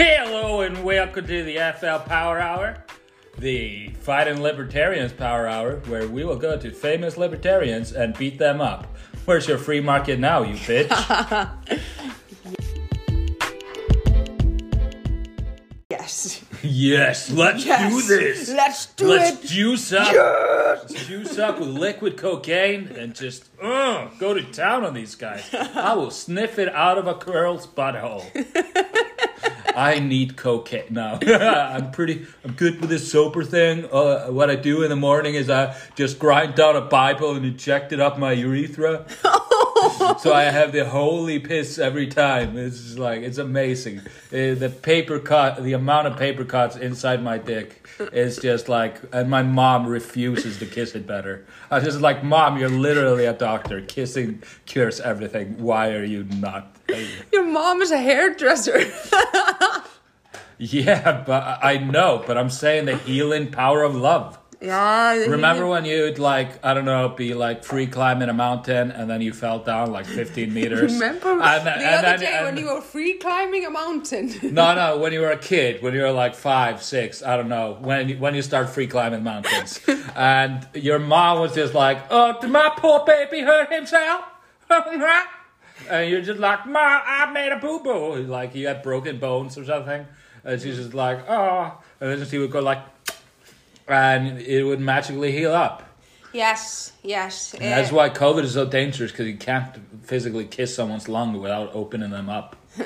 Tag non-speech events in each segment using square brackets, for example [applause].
[laughs] Hello and welcome to the FL Power Hour, the Fighting Libertarians Power Hour, where we will go to famous libertarians and beat them up. Where's your free market now, you bitch? [laughs] Yes. yes, let's Yes. do this. Let's do Let's it. juice up. Let's juice up with liquid cocaine and just uh, go to town on these guys. [laughs] I will sniff it out of a girl's butthole. I need cocaine. now. [laughs] I'm pretty. I'm good with this sober thing. Uh, what I do in the morning is I just grind down a Bible and inject it up my urethra. [laughs] so I have the holy piss every time. It's like it's amazing. Uh, the paper cut, the amount of paper cuts inside my dick is just like, and my mom refuses to kiss it better. I was just like, mom, you're literally a doctor. Kissing cures everything. Why are you not? Your mom is a hairdresser. Yeah, but I know. But I'm saying the healing power of love. yeah. Remember when you'd like I don't know be like free climbing a mountain and then you fell down like 15 meters. Remember And the and other day when you were free climbing a mountain? [laughs] No, no. When you were a kid, when you were like five, six, I don't know. When you, when you start free climbing mountains, [laughs] and your mom was just like, "Oh, did my poor baby hurt himself?" [laughs] and you're just like, "Ma, I made a boo boo." Like he had broken bones or something, and she's just like, "Oh," and then she would go like, and it would magically heal up. yes, yes. And that's why COVID is so dangerous because you can't physically kiss someone's lung without opening them up. [laughs]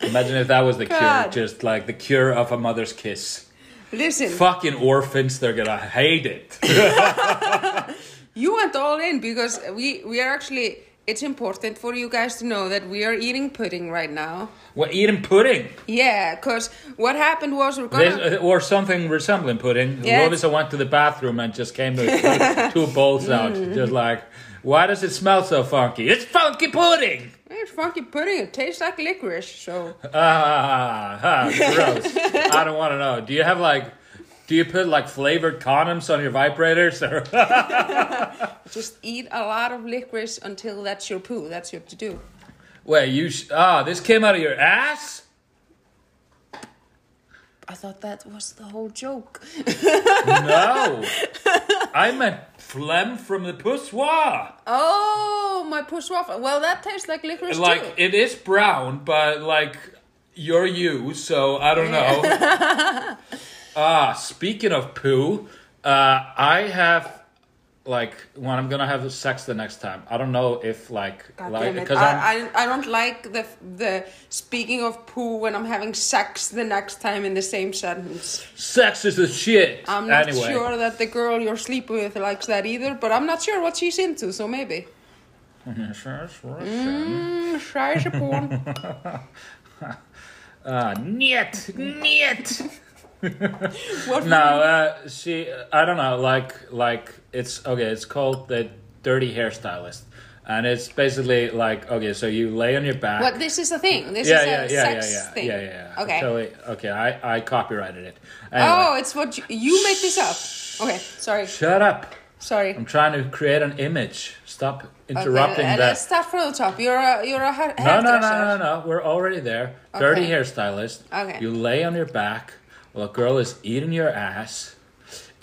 Imagine if that was the God. cure, just like the cure of a mother's kiss. Listen, Fucking orphans, they're gonna hate it. [laughs] you went all in because we we are actually. It's important for you guys to know that we are eating pudding right now. We're eating pudding, Yeah, because what happened was we're gonna. This- or something resembling pudding. Yeah. Lovísa went to the bathroom and just came with [laughs] two bowls out, Mm. just like, why does it smell so funky? It's funky pudding. It's funky pudding. It tastes like licorice. So Ah, ah, gross. I don't want to know. Do you have like, do you put like flavored condoms on your vibrators [laughs] or? just eat a lot of licorice until that's your poo. That's what to do. Wait, you? Sh- ah, this came out of your ass? I thought that was the whole joke. No, [laughs] I meant phlegm from the poussoir. Oh, my waffle. Well, that tastes like licorice Like too. it is brown, but like you're you, so I don't know. [laughs] ah, speaking of poo, uh, I have like when I'm gonna have sex the next time. I don't know if like God like because I'm. I, I, I don't like the the speaking of poo when I'm having sex the next time in the same sentence. Sex is the shit. I'm not anyway. sure that the girl you're sleeping with likes that either, but I'm not sure what she's into, so maybe. Mm, porn. [laughs] [laughs] Ah, niet, niet. [laughs] What No, uh, she. I don't know. Like, like it's okay. It's called the dirty hairstylist, and it's basically like okay. So you lay on your back. What this is a thing. This yeah, is a yeah, yeah, sex yeah, yeah, thing. yeah, yeah, yeah. Okay. Totally. Okay, I I copyrighted it. Oh, it's what you, you make this up. Okay, sorry. shut up. Sorry. I'm trying to create an image. Stop interrupting uh, that. let's start from the top. You're a you're a ha- No, no, no, no, no, no. We're already there. Dirty hairstylist. Okay. You lay on your back while a girl is eating your ass.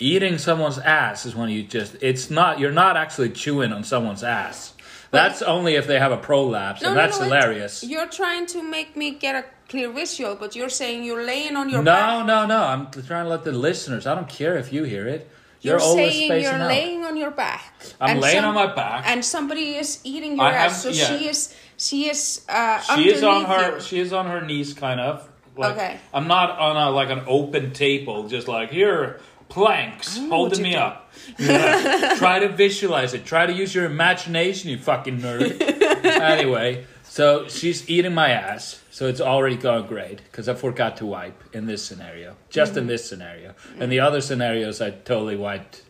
Eating someone's ass is when you just, it's not, you're not actually chewing on someone's ass. That's only if they have a prolapse, No, and that's no, it- hilarious. You're trying to make me get a clear visual, but you're saying you're laying on your No, back. no, no. No. I'm trying to let the listeners, I don't care if you hear it. You're, You're always saying you're out. laying on your back. I'm laying some- on my back. and somebody is eating your I have- ass. So yeah. she is she is uh, she is on her you. she is on her knees kind of like Okay. i'm not on a like an open table just like here planks holding me up. Yeah. [laughs] try to visualize it. Try to use your imagination you fucking nerd. [laughs] Anyway so she's eating my ass so it's already going great because i forgot to wipe in this scenario just in this scenario. And the other scenarios i totally wiped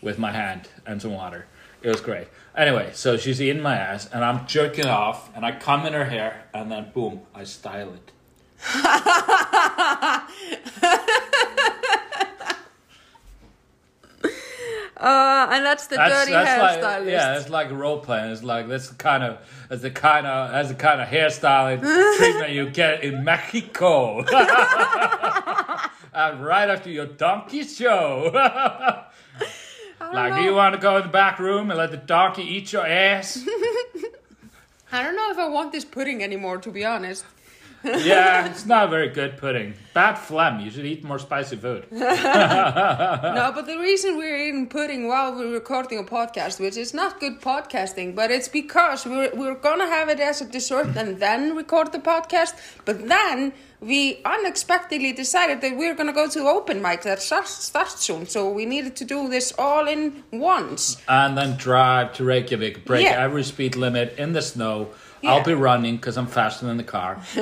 with my hand and some water. It was great. Anyway so she's eating my ass and i'm jerking off and i come in her hair and then boom i style it [laughs] Uh, and that's the That's, dirty that's hairstylist. like yeah, it's like role playing. It's like that's the kind of that's the kind of that's the kind of hairstyling [laughs] treatment you get in Mexico. [laughs] and right after your donkey show. like, do you want to go in the back room and let the donkey eat your ass? I don't know if I want this pudding anymore, to be honest. Yeah, it's not very good pudding. Bad phlegm. You should eat more spicy food. [laughs] no, but the reason we're eating pudding while we're recording a podcast, which is not good podcasting, but it's because we're, we're gonna have it as a dessert and then record the podcast. But then we unexpectedly decided that we're gonna go to open mic that starts, starts soon, so we needed to do this all in once. and then drive to Reykjavik, break Yeah. every speed limit in the snow. Yeah. I'll be running because I'm faster than the car. [laughs]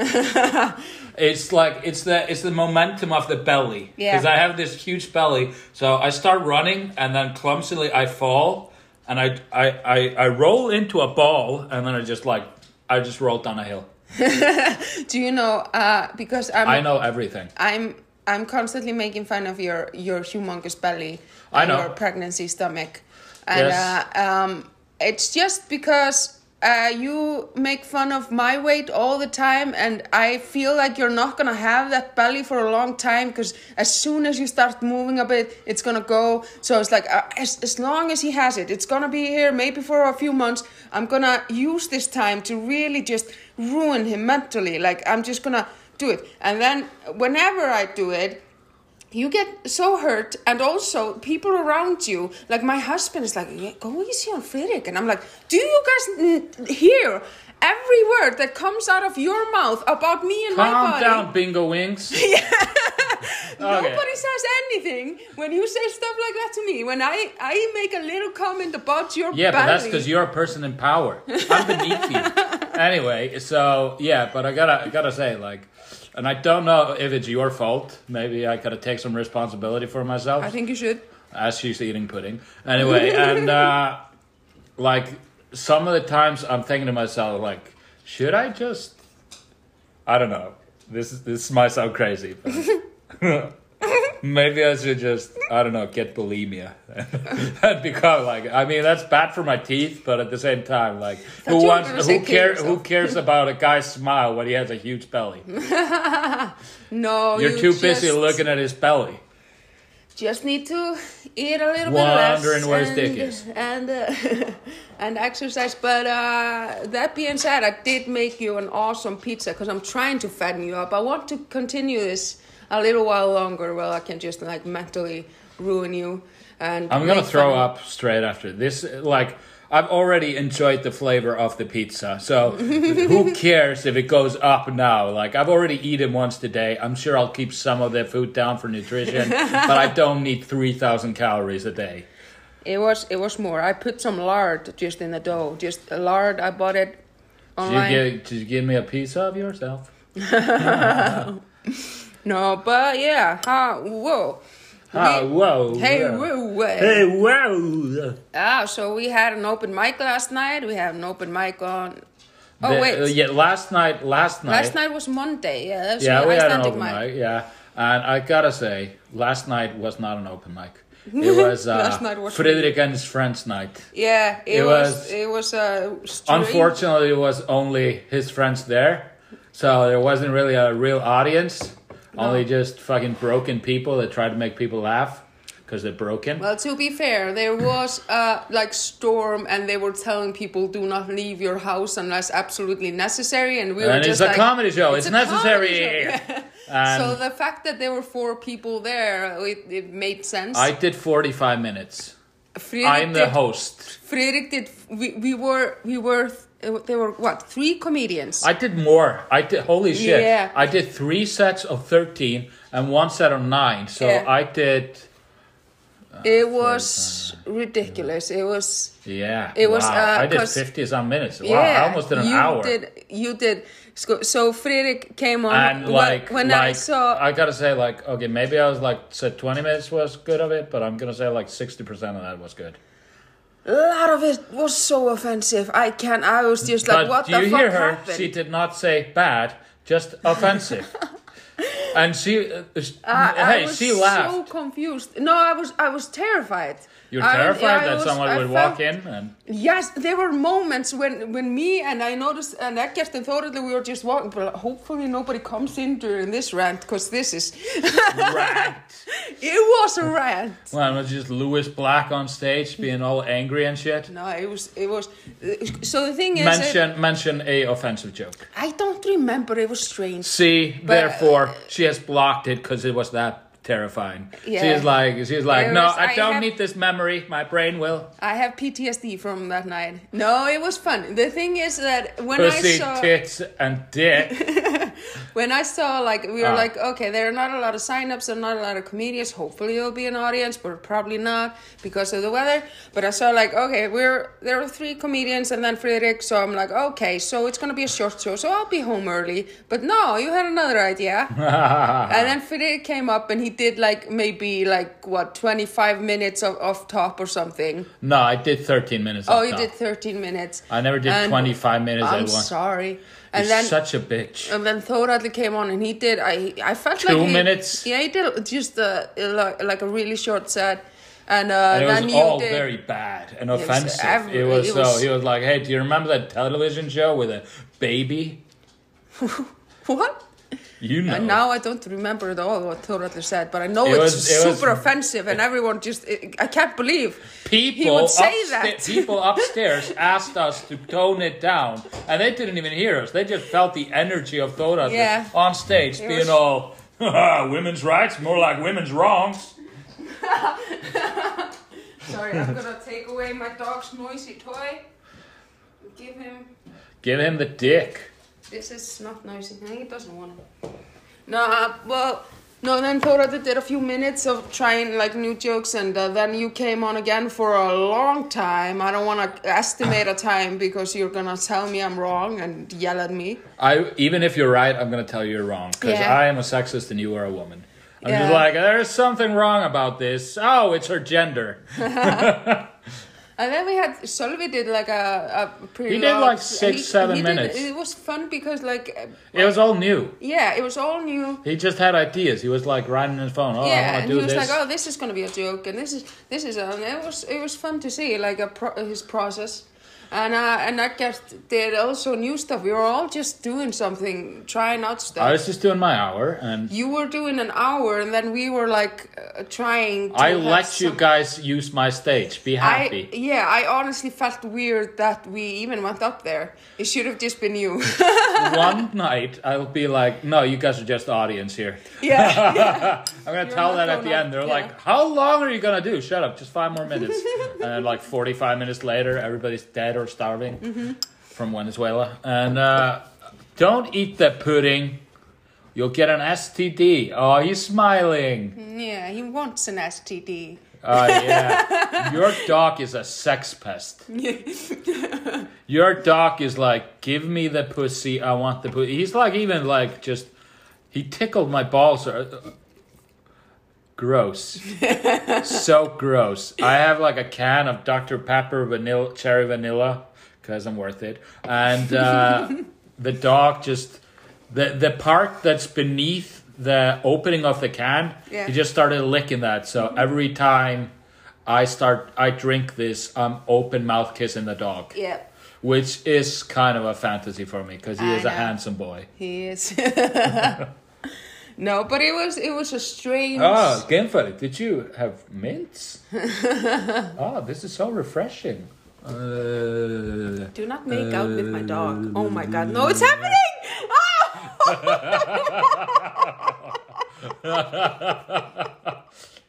it's like it's the it's the momentum of the belly Yeah. because I have this huge belly. So I start running and then clumsily I fall and I I I, I roll into a ball and then I just like I just roll down a hill. [laughs] Do you know? Uh, because I'm I know everything. I'm I'm constantly making fun of your your humongous belly I and know. your pregnancy stomach, and Yes. uh, um, it's just because uh, you make fun of my weight all the time, and I feel like you're not gonna have that belly for a long time because as soon as you start moving a bit, it's gonna go. So it's like uh, as as long as he has it, it's gonna be here maybe for a few months. I'm gonna use this time to really just ruin him mentally. Like I'm just gonna do it. And then whenever I do it, you get so hurt and also people around you like my husband is like yeah, go easy on Friðrik and I'm like do you guys n- hear every word that comes out of your mouth about me and my Calm body down, bingo wings. [laughs] Yeah, [laughs] nobody says anything when you say stuff like that to me when I I make a little comment about your Yeah, but that's because you're a person in power. I'm beneath you. [laughs] Anyway, so yeah, but I gotta I gotta say like, and I don't know if it's your fault. Maybe I gotta take some responsibility for myself I think you should as she's eating pudding. Anyway, and uh, like some of the times I'm thinking to myself like, should I just? I don't know. This is this might sound crazy, but [laughs] maybe I should just I don't know get bulimia [laughs] and become like I mean that's bad for my teeth, but at the same time like who wants who cares who cares about a guy's smile when he has a huge belly? [laughs] no You're you too busy looking at his belly. just need to eat a little Wondering bit less where his and, dick is. and uh, [laughs] and exercise. But uh, that being said, I did make you an awesome pizza because I'm trying to fatten you up. I want to continue this a little while longer, well, I can just like mentally ruin you. And I'm gonna throw fun- up straight after this. Like I've already enjoyed the flavor of the pizza, so [laughs] who cares if it goes up now? Like I've already eaten once today. I'm sure I'll keep some of the food down for nutrition, [laughs] but I don't need three thousand calories a day. It was it was more. I put some lard just in the dough. Just lard. I bought it Did you, online. give, did you give me a piece of yourself? [laughs] no, but yeah. Ha, whoa. We- whoa! Hey, whoa, whoa. Hey, whoa! Ah, so we had an open mic last night. We had an open mic on. Oh The- wait, uh, yeah, last night, last night, last night was Monday. Yeah, that's yeah, an we had an open mic. Yeah, and I gotta say, last night was not an open mic. [laughs] It was uh, Last night was Friðrik and his friends night. Yeah, it, It was, was- It was a. strange- Unfortunately, it was only his friends there, so there wasn't really a real audience. Only just fucking broken people that try to make people laugh because they're broken. Well, to be fair, there was a like storm, and they were telling people do not leave your house unless absolutely necessary, and we were and just it's a like, comedy show. It's, a necessary. show. [laughs] So the fact that there were four people there, it, it made sense. I did 45 minutes. Friðrik I'm the did- host. Friðrik did. We, we were we were there were what three comedians. I did more. I did holy shit. Yeah. I did three sets of 13 and one set of 9. So Yeah. I did it was ridiculous. It was yeah. It was, uh, I did 50 some minutes. Wow, yeah. I almost did an you hour. Did you did so? so Friðrik came on and like when like I saw I got to say like okay, maybe I was like said 20 minutes was good of it, but I'm going to say like 60% of that was good. A lot of it was so offensive. I can I was just like, but what do the you fuck hear her? happened? She did not say bad, just offensive. [laughs] and she, uh, sh- I, I hey, was she so laughed. confused. No, I was I was terrified. You're terrified I that was- someone would felt- walk in and Yes, there were moments when, when me and I noticed and Eggert and Þórhallur we were just walking, but hopefully nobody comes in during this rant because this is [laughs] rant. it was a rant. Well, it was just Lewis Black on stage being all angry and shit. No, it was it was. So the thing is, uh, Mention mention a offensive joke. I don't remember. It was strange. See, But, therefore, she has blocked it because it was that terrifying. Yeah. She is like, she's like, no, I I don't have- need this memory. My brain will. I have PTSD from that night. No, it was fun. The thing is that when I Pussy, saw tits, and dick. [laughs] [laughs] when I saw like we were Ah. like okay, there are not a lot of signups and not a lot of comedians. Hopefully, there'll be an audience, but probably not because of the weather. But I saw like okay, we're there are three comedians and then Friðrik. So I'm like okay, so it's gonna be a short show, so I'll be home early. But no, you had another idea. [laughs] and then Friðrik came up and he did like maybe like what 25 minutes of off top or something. no, I did 13 minutes. Oh, you top. did 13 minutes. I never did And 25 minutes I'm at once. sorry. And You're then such a bitch. and then Thoralli came on and he did. I I felt Two like he, minutes? Yeah, he did just uh, like, like a really short set, and, uh, and it then was all did. very bad and offensive. every- it was it so. was- He was like, "Hey, do you remember that television show with a baby? [laughs] what? You know." And now I don't remember at all what Thoralli said, but I know It it's was- it was- super offensive, and everyone just I can't believe people he would say upsta- that. [laughs] people upstairs asked us to tone it down, and they didn't even hear us. They just felt the energy of Thora Yeah. on stage, It being was- all women's rights, more like women's wrongs. [laughs] Sorry, I'm gonna take away my dog's noisy toy. Give him. Give him the dick. This is not noisy. No, he doesn't want it. No, uh, well, no. Then Thora did a few minutes of trying like new jokes, and uh, then you came on again for a long time. I don't want to estimate a time because you're gonna tell me I'm wrong and yell at me. I even if you're right, I'm gonna tell you you're wrong because Yeah. I am a sexist and you are a woman. I'm just like, there's something wrong about this. Oh, it's her gender. [laughs] [laughs] And then we had Sölvi did like a, a pretty. He did, long- like, six, he- seven he did- minutes. it was fun because like, It was all new. yeah, it was all new. He just had ideas. He was like writing on his phone. Oh, I yeah, and he was this. like, "Oh, this is gonna be a joke," and this is this is, and it was it was fun to see like a pro- his process, and uh, and I guess did also new stuff. We were all just doing something, trying out stuff. I was just doing my hour, and you were doing an hour, and then we were like uh, trying. To I let you guys use my stage. Be happy. I yeah, I honestly felt weird that we even went up there. It should have just been you. [laughs] One [laughs] night, I'll be like, "No, you guys are just audience here." yeah, [laughs] yeah. I'm gonna You're tell that at the up, end. They're yeah. like, "How long are you gonna do?" Shut up, just five more minutes. and then, like 45 minutes later, everybody's dead or starving Mm-hmm. from Venezuela. And uh, don't eat the pudding. You'll get an STD. Oh, he's smiling. Yeah, he wants an STD. Oh yeah, your dog is a sex pest. [laughs] Your dog is like, give me the pussy. I want the pussy. He's like, even like, just he tickled my balls. Gross, [laughs] so gross. I have like a can of Dr Pepper vanilla, cherry vanilla, because I'm worth it. And uh, [laughs] the dog just the the part that's beneath the opening of the can, Yeah. he just started licking that. So every time I start, I drink this, I'm open mouth kissing the dog, Yeah, which is kind of a fantasy for me because he I is a handsome boy. he is. [laughs] no, but it was it was a strange. Oh, Genfari, did you have mints? oh, [laughs] this is so refreshing. Uh, Do not make out with my dog. Oh my god, no, it's happening! Ah! [laughs]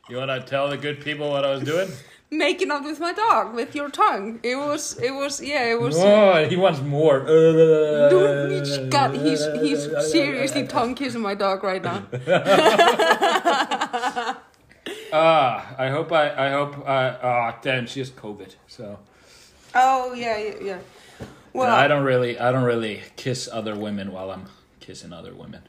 you want to tell the good people what I was doing? Making out with my dog with your tongue. It was, it was, yeah, it was. Oh, he wants more. Dude, he's got, he's, he's seriously tongue kissing my dog right now. [laughs] Ah, I hope I, I hope I, ah, damn, she has COVID. So Oh yeah, yeah, yeah. Well, I don't really, I don't really kiss other women while I'm kissing other women.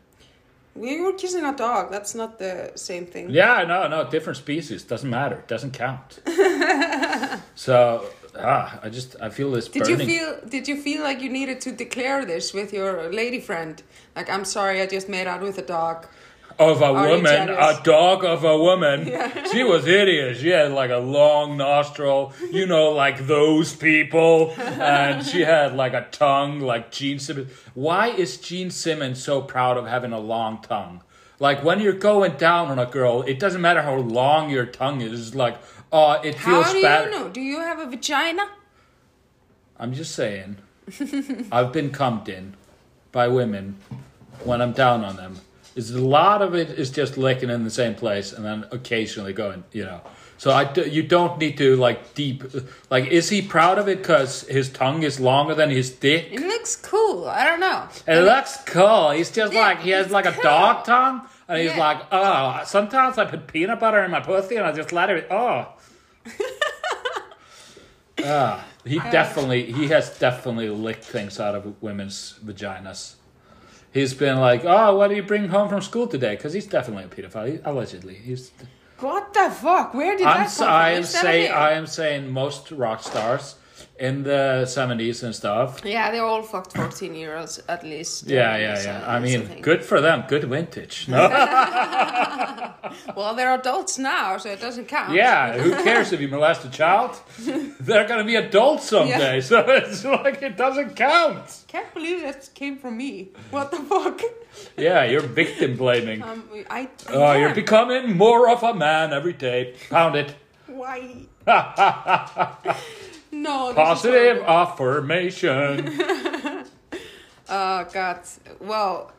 We were kissing a dog. That's not the same thing. Yeah, no, no, different species doesn't matter, doesn't count. [laughs] so ah, I just I feel this Did you feel? Did you feel like you needed to declare this with your lady friend? Like, I'm sorry, I just made out with a dog. Of a woman, a dog of a woman. [laughs] She was hideous. She had like a long nostril, you know, like those people. And she had like a tongue like Gene Simmons. Why is Gene Simmons so proud of having a long tongue? Like when you're going down on a girl, it doesn't matter how long your tongue is. It's like, oh, it feels How do bad. you know? Do you have a vagina? I'm just saying. [laughs] I've been cummed in by women when I'm down on them. Is a lot of it is just licking in the same place and then occasionally going, you know. So I you don't need to like deep like is he proud of it because his tongue is longer than his dick? It looks cool. I don't know. It looks cool. He's just Yeah, like he has like a dog tongue, and he's Yeah. like, oh. Sometimes I put peanut butter in my pussy, and I just let it. Oh. [laughs] Ah, he definitely he has definitely licked things out of women's vaginas. He's been like, oh, what do you bring home from school today? Because he's definitely a pedophile. He, allegedly, he's. What the fuck? Where did I'm that come from? I am Is that say? I am saying most rock stars in the seventies and stuff. Yeah, they all fucked 14 year olds at least. Yeah, yeah, yeah. I mean, good for them. Good vintage. No. [laughs] Well, they're adults now, so it doesn't count. Yeah, who cares if you molest a child? [laughs] They're gonna be adults someday, so [laughs] it's like it doesn't count. Can't believe that came from me. What the fuck? Yeah, you're victim blaming. Um, I. I Oh, you're becoming more of a man every day. Pound it. Why? No. this is Positive affirmation. [laughs] Oh God. Well,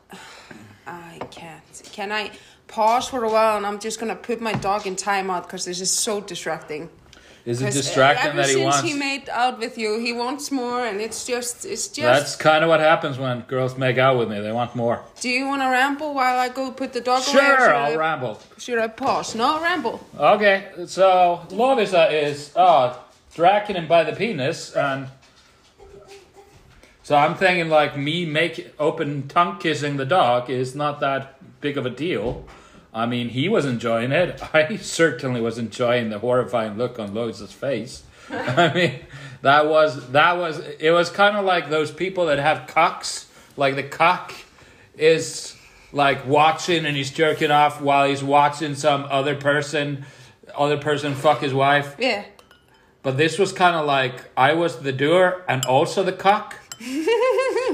I can't. Can I pause for a while and I'm just gonna put my dog in timeout because this is so distracting. Is it 'Cause, distracting ever that he wants? Ever since he made out with you, he wants more, and it's just, it's just. That's kind of what happens when girls make out with me. They want more. Do you want to ramble while I go put the dog away? Sure, I'll I, ramble. Should I pause? No, ramble. Okay, so Lovísa is oh, dragging him by the penis, and so I'm thinking like me make open tongue kissing the dog is not that big of a deal. I mean, he was enjoying it. [laughs] I certainly was enjoying the horrifying look on Loisa's face. [laughs] I mean, that was that was it was kind of like those people that have cocks. Like the cock is like watching and he's jerking off while he's watching some other person, other person fuck his wife. Yeah. But this was kind of like I was the doer and also the cock. [laughs]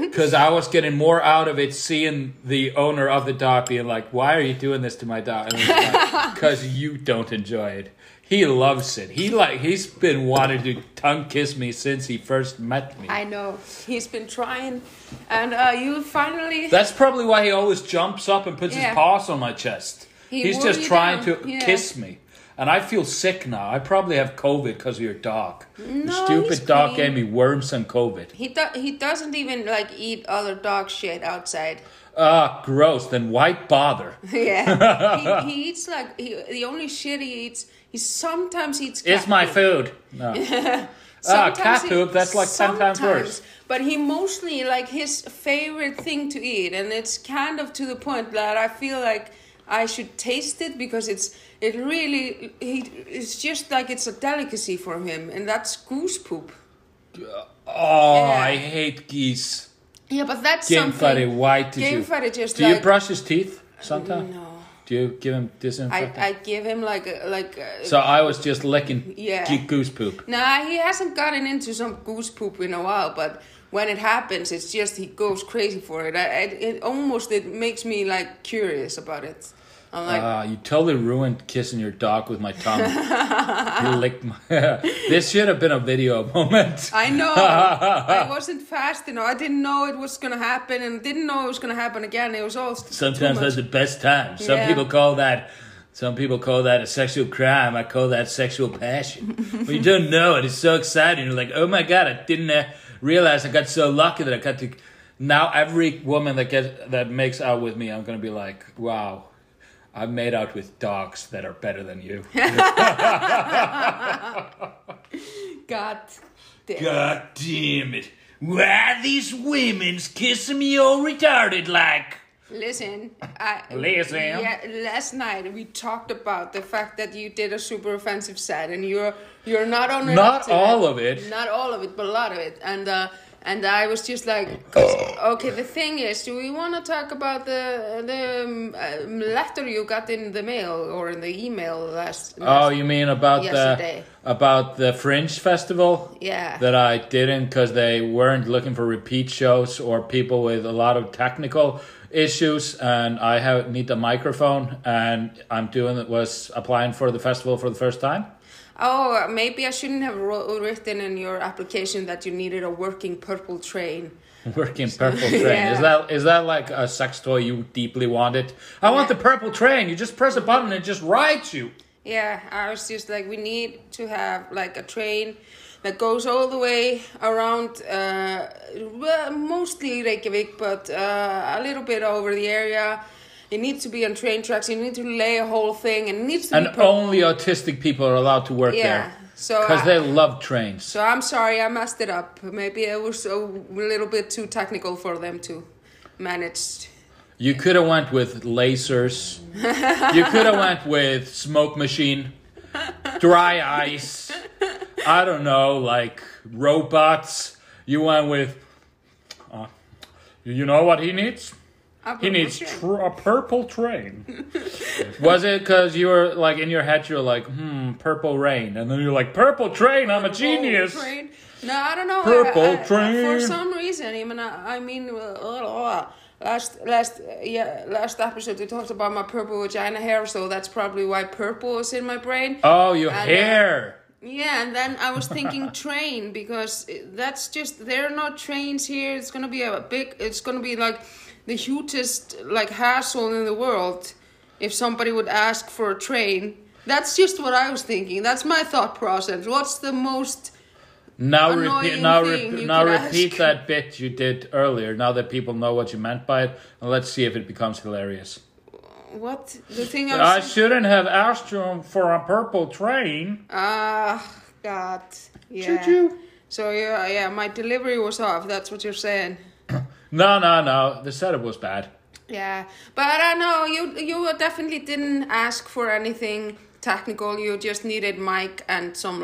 Because I was getting more out of it seeing the owner of the dog being like, Why are you doing this to my dog? [laughs] Because you don't enjoy it. He loves it. He like he's been wanting to tongue kiss me since he first met me. I know. He's been trying, and uh, you finally. That's probably why he always jumps up and puts Yeah. his paws on my chest. He He's just trying down. to Yeah. kiss me. And I feel sick now. I probably have COVID because of your dog. No, the stupid dog gave me worms and COVID. he do- he doesn't even like eat other dog shit outside. Ah, gross. Then why bother? [laughs] Yeah, he, [laughs] he eats like he, the only shit he eats. He sometimes eats. Cat It's my food. No. [laughs] ah, cat poop. That's like ten times sometimes, worse. But he mostly like his favorite thing to eat, and it's kind of to the point that I feel like I should taste it because it's it really he it's just like it's a delicacy for him, and that's goose poop. Oh, Yeah. I hate geese. Yeah, but that's Game something. why did Game you? Just Do you brush his teeth sometimes? no. Do you give him I, disinfectant? I give him like a, like a, so I was just licking Yeah. goose poop. Nah, he hasn't gotten into some goose poop in a while, but when it happens, it's just he goes crazy for it. I, I, it almost it makes me like curious about it. I'm like, Ah, you totally ruined kissing your dog with my tongue. [laughs] you licked my. [laughs] this should have been a video [laughs] moment. I know I wasn't fast enough. I didn't know it was gonna happen, and didn't know it was gonna happen again. It was all Sometimes that's the best time. Some Yeah. people call that. Some people call that a sexual crime. I call that sexual passion. but you don't know it. It's so exciting. You're like, oh my god, I didn't uh, realize I got so lucky that I got to. Now every woman that gets that makes out with me, I'm gonna be like, wow, I've made out with dogs that are better than you. [laughs] God damn. God damn it! Why are these women's kissing me all retarded like? Listen, I, Listen. Yeah, last night we talked about the fact that you did a super offensive set, and you're you're not on Not all of it. not all of it, but a lot of it, and uh, And I was just like, okay. The thing is, do we want to talk about the the um, um, letter you got in the mail or in the email last? Oh, last you mean about Yesterday. the about the Fringe festival? yeah. that I didn't because they weren't looking for repeat shows or people with a lot of technical issues, and I have need a microphone, and I'm doing it was applying for the festival for the first time. Oh, maybe I shouldn't have written in your application that you needed a working purple train. [laughs] Working purple train is that is that like a sex toy you deeply wanted? I want the purple train. You just press a button and it just rides you. Yeah, I was just like, we need to have like a train that goes all the way around, uh, well, mostly Reykjavik, but uh, a little bit over the area. It needs to be on train tracks. You need to lay a whole thing, and it needs to And be. only autistic people are allowed to work Yeah, there so because they love trains. So I'm sorry, I messed it up. Maybe it was a little bit too technical for them to manage. You could have went with lasers. you could have went with smoke machine, dry ice. I don't know, like robots. You went with. Uh, you know what he needs? A He needs tr- a purple train. [laughs] Was it because you were like in your head? You're like, hmm, purple rain, and then you're like, purple train. I'm a genius. Purple train. No, I don't know. Purple I- I- train. For some reason, I mean, I, I mean, uh, last last yeah last episode we talked about my purple vagina hair, so that's probably why purple is in my brain. Oh, your And, uh, hair. Yeah, and then I was thinking [laughs] train because that's just there are no trains here. It's gonna be a big. It's gonna be like the hugest like hassle in the world if somebody would ask for a train. That's just what I was thinking. That's my thought process. What's the most Now repeat. Now, thing re- now repeat ask. that bit you did earlier. Now that people know what you meant by it, and let's see if it becomes hilarious. what the thing I I shouldn't have asked you for a purple train. Ah, God. Yeah. Should you? So yeah, yeah, my delivery was off. That's what you're saying. No, no, no. The setup was bad. Yeah, but I know you you definitely didn't ask for anything technical. You just needed mic and some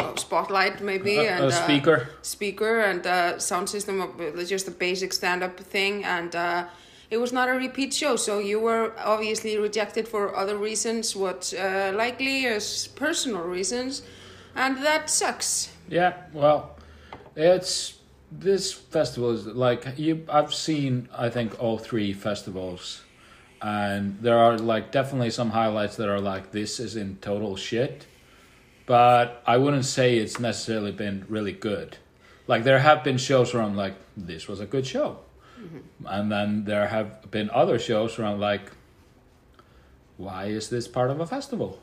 uh, spotlight maybe A- a and uh, speaker. speaker and uh, sound system. of- uh, Just a basic stand up thing and. Uh, it was not a repeat show, so you were obviously rejected for other reasons, what uh, likely is personal reasons, and that sucks. Yeah, well, it's this festival is like you. I've seen, I think, all three festivals, and there are like definitely some highlights that are like this is in total shit, but I wouldn't say it's necessarily been really good. Like there have been shows where I'm like, this was a good show, mm-hmm. and then there have been other shows where I'm like, why is this part of a festival?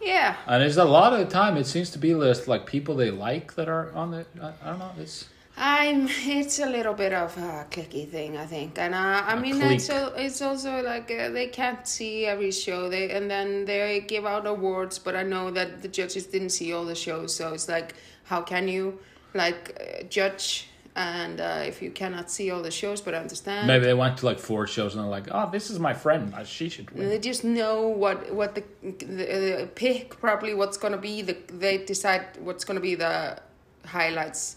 Yeah, And it's a lot of the time it seems to be list like people they like that are on the I, I don't know it's I'm. [laughs] It's a little bit of a clicky thing, I think, and uh, I A mean, clique. it's al- it's also like uh, they can't see every show. They and then they give out awards, but I know that the judges didn't see all the shows, so it's like, how can you like uh, judge? And uh, if you cannot see all the shows, but I understand. maybe they went to like four shows and they're like oh this is my friend uh, she should win They just know what what the, the, the pick probably what's gonna be the they decide what's gonna be the highlights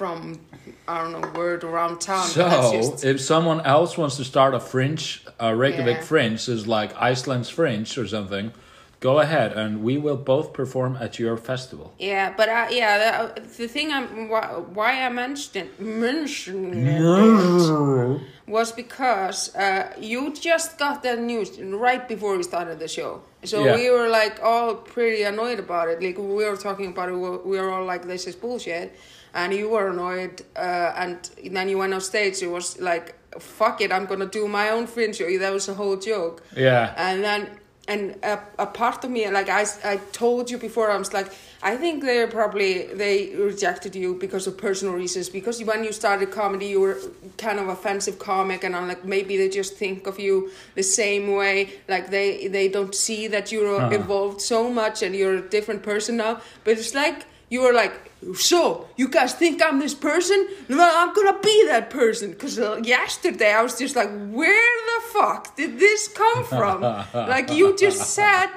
from I don't know word around town. so just- if someone else wants to start a French, a Reykjavik Yeah. fringe is like Iceland's fringe or something go ahead and we will both perform at your festival Yeah, but uh, yeah, the, the thing I'm why, why I mentioned mentioning it was because uh, you just got that news right before we started the show, so Yeah. we were like all pretty annoyed about it. Like we were talking about it, we- we were all like, "This is bullshit," and you were annoyed, uh, and then you went on stage. It was like, "Fuck it, I'm gonna do my own fringe show." That was a whole joke yeah and then and a, a part of me like I, I told you before i was like i think they're probably they rejected you because of personal reasons because when you started comedy you were kind of offensive comic and i'm like maybe they just think of you the same way like they they don't see that you're Uh-huh. evolved so much and you're a different person now but it's like you were like so you guys think i'm this person well i'm gonna be that person because uh, yesterday i was just like where the fuck did this come from [laughs] like you just said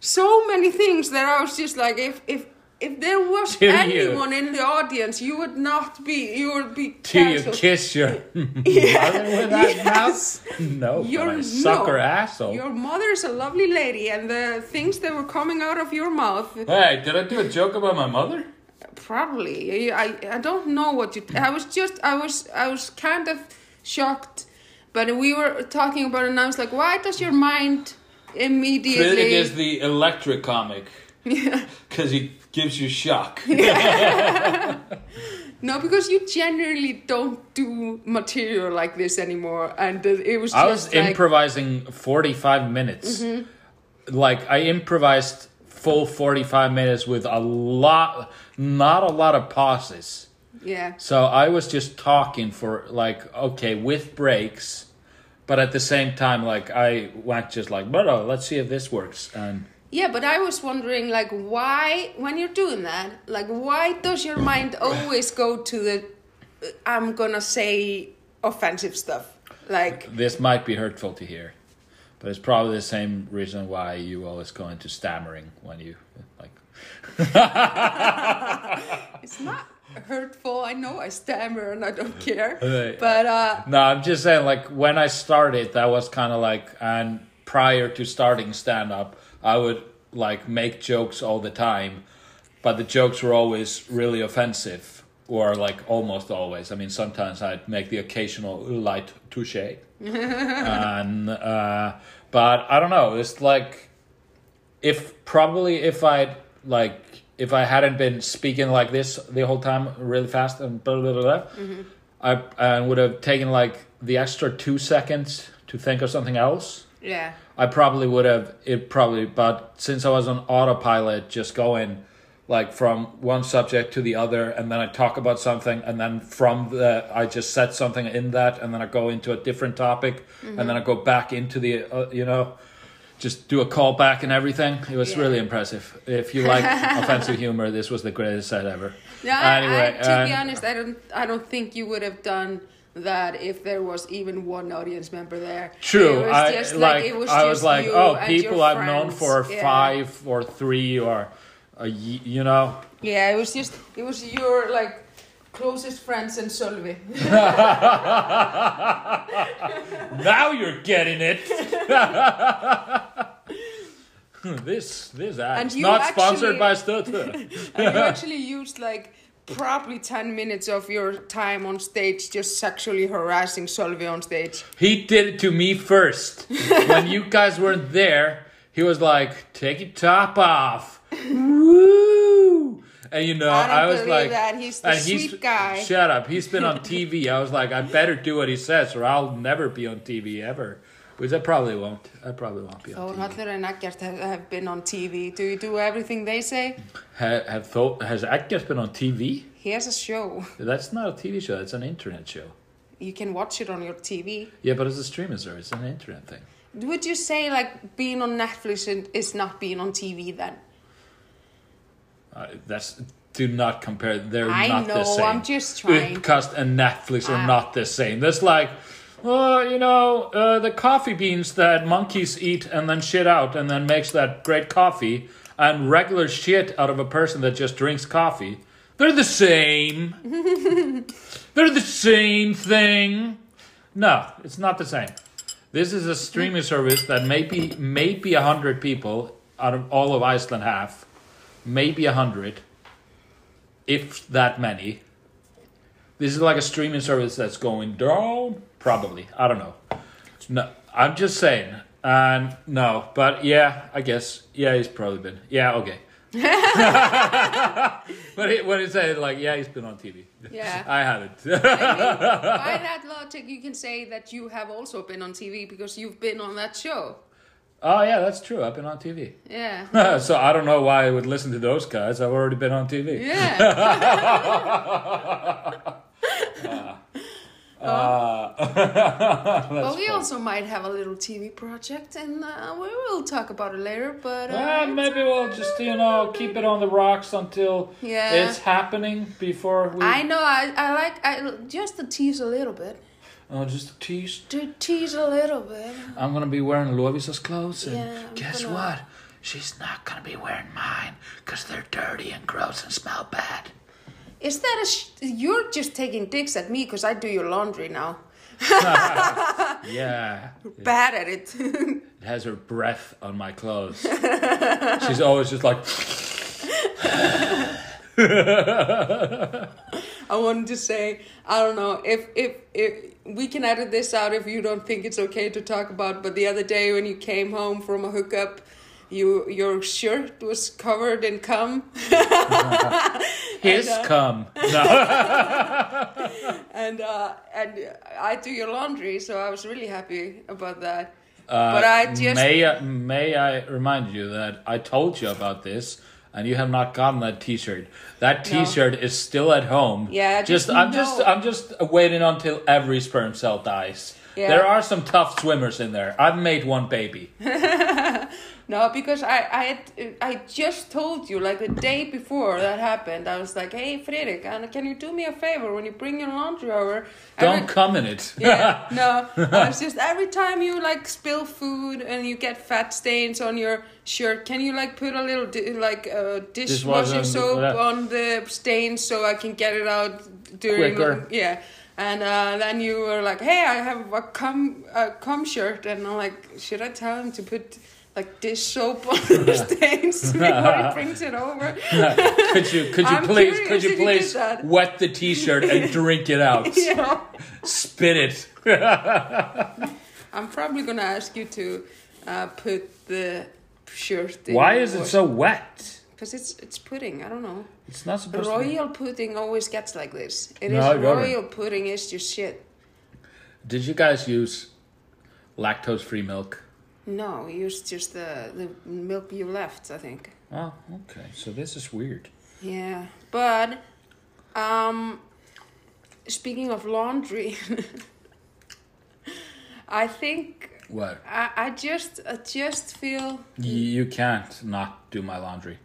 so many things that i was just like if if if there was Do you- anyone in the audience, you would not be. You would be Do you kiss your [laughs] mother with that Yes. mouth? No, but You're I suck no. asshole. Your mother is a lovely lady, and the things that were coming out of your mouth, Hey, did I do a joke about my mother? Probably. I I don't know what you. I was just. I was. I was kind of shocked, but we were talking about it, and I was like, why does your mind immediately? Friðrik is the electric comic Yeah. [laughs] because he gives you shock. [laughs] No, because you generally don't do material like this anymore, and uh, it was just I was like, Mm-hmm. improvising 45 minutes. Like, I improvised full 45 minutes with a lot, not a lot of pauses. yeah, So I was just talking for, like, okay, with breaks. But at the same time, like, I went just like, but oh, let's see if this works. And yeah. But I was wondering, like, why when you're doing that, like, why does your mind always go to the I'm gonna say offensive stuff, like. this might be hurtful to hear. But it's probably the same reason why you always go into stammering when you, like, [laughs] It's not hurtful. I know I stammer and I don't care. [laughs] But uh No, I'm just saying, like, when I started, that was kind of like, and prior to starting stand up, I would, like, make jokes all the time, but the jokes were always really offensive, or, like, almost always. I mean, sometimes I'd make the occasional light touche. [laughs] and, uh, but I don't know, it's like, if probably if I'd, like, if I hadn't been speaking like this the whole time really fast and blah, blah, blah, blah, mm-hmm. I, I would have taken like the extra two seconds to think of something else. yeah. I probably would have it probably, but since I was on autopilot, just going like from one subject to the other, and then I talk about something, and then from the I just set something in that, and then I go into a different topic, and then I go back into the uh, you know, just do a callback and everything. It was Yeah. really impressive. If you like [laughs] offensive humor, this was the greatest set ever. Yeah, Anyway, I, to be um, honest, I don't. I don't think you would have done that if there was even one audience member there. True. It was I just like. it was I was like, oh, people I've known for Yeah. five or three or a you know. Yeah, it was just it was your like closest friends and Sölvi. [laughs] Now you're getting it. [laughs] this this ad is not sponsored by Stötte. [laughs] and you actually used like probably 10 minutes of your time on stage just sexually harassing Sölvi on stage. he did it to me first. when you guys weren't there, he was like, "Take your top off." Woo! And you know, I I, was like, that. He's the sweet guy. Shut up. He's been on [laughs] TV. I was like, I better do what he says, or I'll never be on TV ever. Which I probably won't. I probably won't be on TV. Þórhallur and Eggert have, have been on TV. Do you do everything they say? Ha, have thought, has Eggert been on TV? He has a show. That's not a TV show. It's an internet show. You can watch it on your TV. Yeah, but it's a streaming service. It's an internet thing. Would you say like being on Netflix is not being on TV then? Uh, that's do not compare. They're I not the same. I'm just trying. Podcast and Netflix are Ah. not the same. That's like, well, you know, uh, the coffee beans that monkeys eat and then shit out and then makes that great coffee, and regular shit out of a person that just drinks coffee. They're the same. [laughs] They're the same thing. No, it's not the same. This is a streaming service that maybe maybe a hundred people out of all of Iceland have, maybe a hundred, if that many. This is like a streaming service that's going down. Probably, I don't know. No, I'm just saying. And no, but yeah, I guess yeah, he's probably been. Yeah, okay. [laughs] [laughs] but it, when it said like yeah, he's been on TV. Yeah. [laughs] I haven't. By that logic, you can say that you have also been on TV because you've been on that show. Oh yeah, that's true. I've been on TV. Yeah. [laughs] so I don't know why I would listen to those guys. I've already been on TV. Yeah. [laughs] [laughs] Uh, Well, we also might have a little TV project, and uh, we will talk about it later. But uh, maybe we'll just you know keep it on the rocks until Yeah. it's happening before we. I know I, I like I just to tease a little bit. Oh, just tease. To tease a little bit. I'm gonna be wearing Lovísa's clothes, and Yeah, guess gonna- what? she's not gonna be wearing mine because they're dirty and gross and smell bad. Is that a? Sh- you're just taking dicks at me because I do your laundry now. [laughs] Yeah. Bad at it. [laughs] It has her breath on my clothes. She's always just like, [laughs] I wanted to say, I don't know if if if we can edit this out if you don't think it's okay to talk about. But the other day when you came home from a hookup, you your shirt was covered in cum, [laughs] hiss uh, come. [laughs] No. and uh, and I do your laundry, so I was really happy about that. Uh, But I just- may may I remind you that I told you about this, and you have not gotten that T-shirt. That T-shirt is still at home. Yeah, just just I'm just. I'm just waiting until every sperm cell dies. Yeah. There are some tough swimmers in there. I've made one baby. [laughs] No, because I I had, I just told you like the day before that happened. I was like, "Hey, Friðrik, uh, can you do me a favor when you bring your laundry over? Don't Every- come in it. yeah, [laughs] no. I was just every time you like spill food and you get fat stains on your shirt, can you like put a little di- like uh, dishwasher Dishwasher, soap yeah. on the stains so I can get it out during Quicker. yeah. And uh, then you were like, "Hey, I have a cum a cum shirt," and I'm like, "Should I tell him to put like dish soap on the [laughs] stains [laughs] before he brings it over?" [laughs] could you could you I'm please could you please wet the T-shirt and drink it out? know, Spit it. I'm probably gonna ask you to uh, put the shirt. in Why is it so wet? Because it's it's pudding. I don't know. It's not supposed to. be. Royal pudding always gets like this. It is No, it doesn't. royal pudding is just shit. Did you guys use lactose-free milk? No, use just the the milk you left. I think. Oh, okay. So this is weird. Yeah, but um, speaking of laundry, [laughs] I think What? I I just I just feel You can't not do my laundry.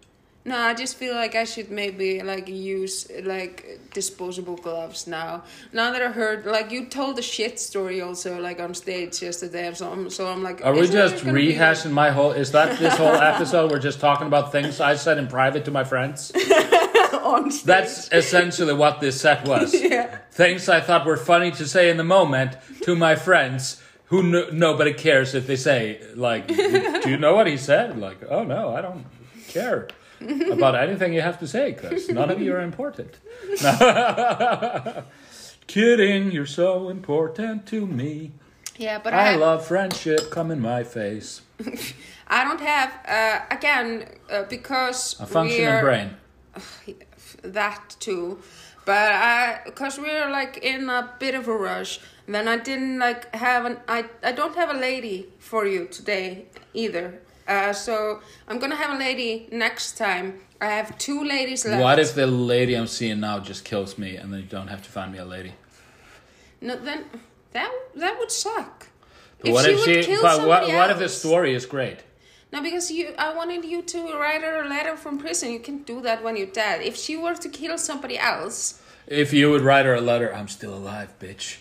No, I just feel like I should maybe like use like disposable gloves now. Now that I heard, like you told a shit story also like on stage yesterday, so I'm so I'm like. Are we just gonna be, rehashing my whole? Is that this whole episode? We're just talking about things I said in private to my friends. [laughs] on stage? That's essentially what this set was. [laughs] yeah. Things I thought were funny to say in the moment to my friends, who no, nobody cares if they say. Like, [laughs] do you know what he said? Like, oh no, I don't care about anything you have to say because none of you are important. [laughs] Kidding, you're so important to me. Yeah, but I I love friendship. Come in my face. [laughs] I don't have uh, again uh, because A functioning brain. [sighs] that too but i because we're like in a bit of a rush then i didn't like have an i i don't have a lady for you today either uh so i'm gonna have a lady next time i have two ladies left What if the lady I'm seeing now just kills me and then you don't have to find me a lady? no then that that would suck But what if would she? kill But what, what if the story is great? No, because you, I wanted you to write her a letter from prison. You can do that when you're dead. If she were to kill somebody else, If you would write her a letter, I'm still alive, bitch.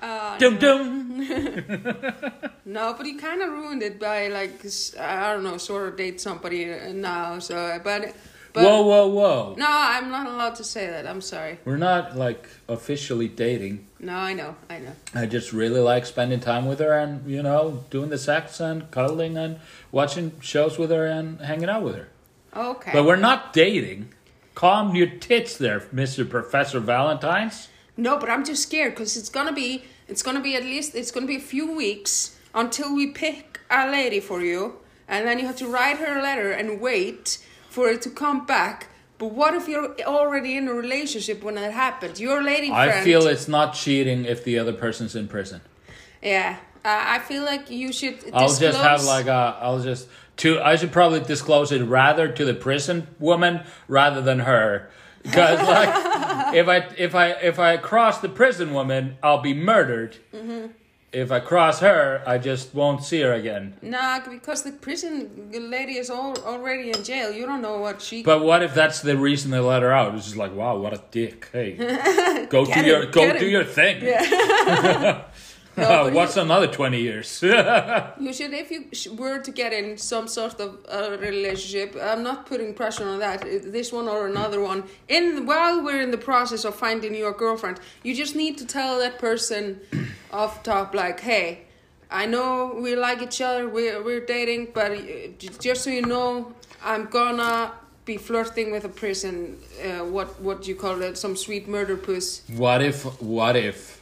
uh, [laughs] dum dum. [laughs] No, but you kind of ruined it by like I don't know, sort of date somebody uh, now. So, but but Whoa, whoa, whoa. no, I'm not allowed to say that. I'm sorry. We're not like officially dating. No, I know, I know. I just really like spending time with her and you know doing the sex and cuddling and watching shows with her and hanging out with her. Okay. But we're not dating. Calm your tits there, Mr. Professor Valentine's. no, but I'm just scared because it's gonna be it's gonna be at least it's gonna be a few weeks until we pick a lady for you, and then you have to write her a letter and wait for it to come back. But what if you're already in a relationship when that happened? Your lady friend. I feel it's not cheating if the other person's in prison. Yeah, uh, I feel like you should. I'll just have like a. I'll just to. I should probably disclose it rather to the prison woman rather than her, because [laughs] like if I if I if I cross the prison woman, I'll be murdered. Mm-hmm. If I cross her, I just won't see her again. Nah, because the prison lady is all, already in jail. You don't know what she. But what if that's the reason they let her out? It's just like, wow, what a dick. Hey, [laughs] go do your him, go do him. your thing. [laughs] No, but What's another 20 years? [laughs] You should, if you were to get in some sort of uh, relationship, I'm not putting pressure on that, this one or another one. In while we're in the process of finding your girlfriend, you just need to tell that person [clears throat] off top, like, hey, I know we like each other, we're we're dating, but uh, just so you know, I'm gonna be flirting with a person. Uh, what what do you call it? Some sweet murder puss. what if, what if,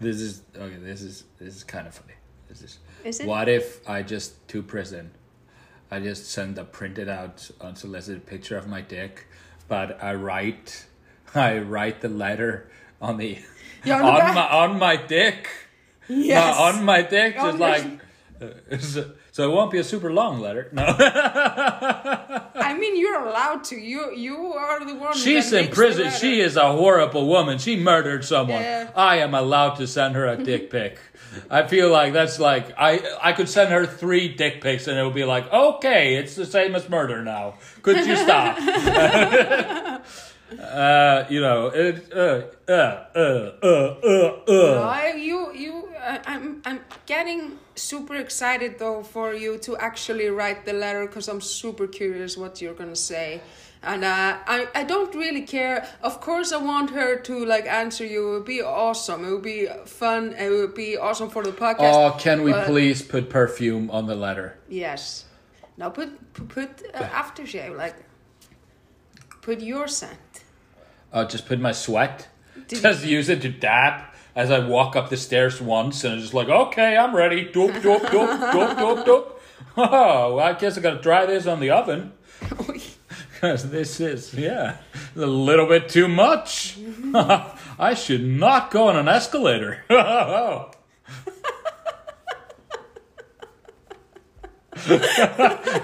this is, okay, this is, this is kind of funny. This is, Is it? what if I just, to prison, I just send a printed out unsolicited picture of my dick, but I write, I write the letter on the, on the on back. my, on my dick. Yes. No, on my dick, just like, uh, [laughs] so, it won't be a super long letter. No. [laughs] I mean, you're allowed to. You you are the one. She's in prison. She is a horrible woman. She murdered someone. Yeah. I am allowed to send her a [laughs] dick pic. I feel like that's like I I could send her three dick pics and it would be like okay, it's the same as murder now. Could you stop? [laughs] uh, you know, it, uh, uh, uh, uh, uh, No, uh. I, you, you, I, I'm, I'm getting super excited though for you to actually write the letter because I'm super curious what you're gonna say, and uh, I, I don't really care. Of course, I want her to like answer you. It would be awesome. It would be fun. It would be awesome for the podcast. Oh, can we but- please put perfume on the letter? Yes. Now put put, put uh, aftershave like. Put your scent. Just put my sweat. Did- just use it to dab as I walk up the stairs once, and I'm just like, okay, I'm ready. Doop, doop, doop, doop, doop, doop. [laughs] Oh, well, I guess I gotta try this on the oven. [laughs] Because this is, yeah, a little bit too much. [laughs] I should not go on an escalator.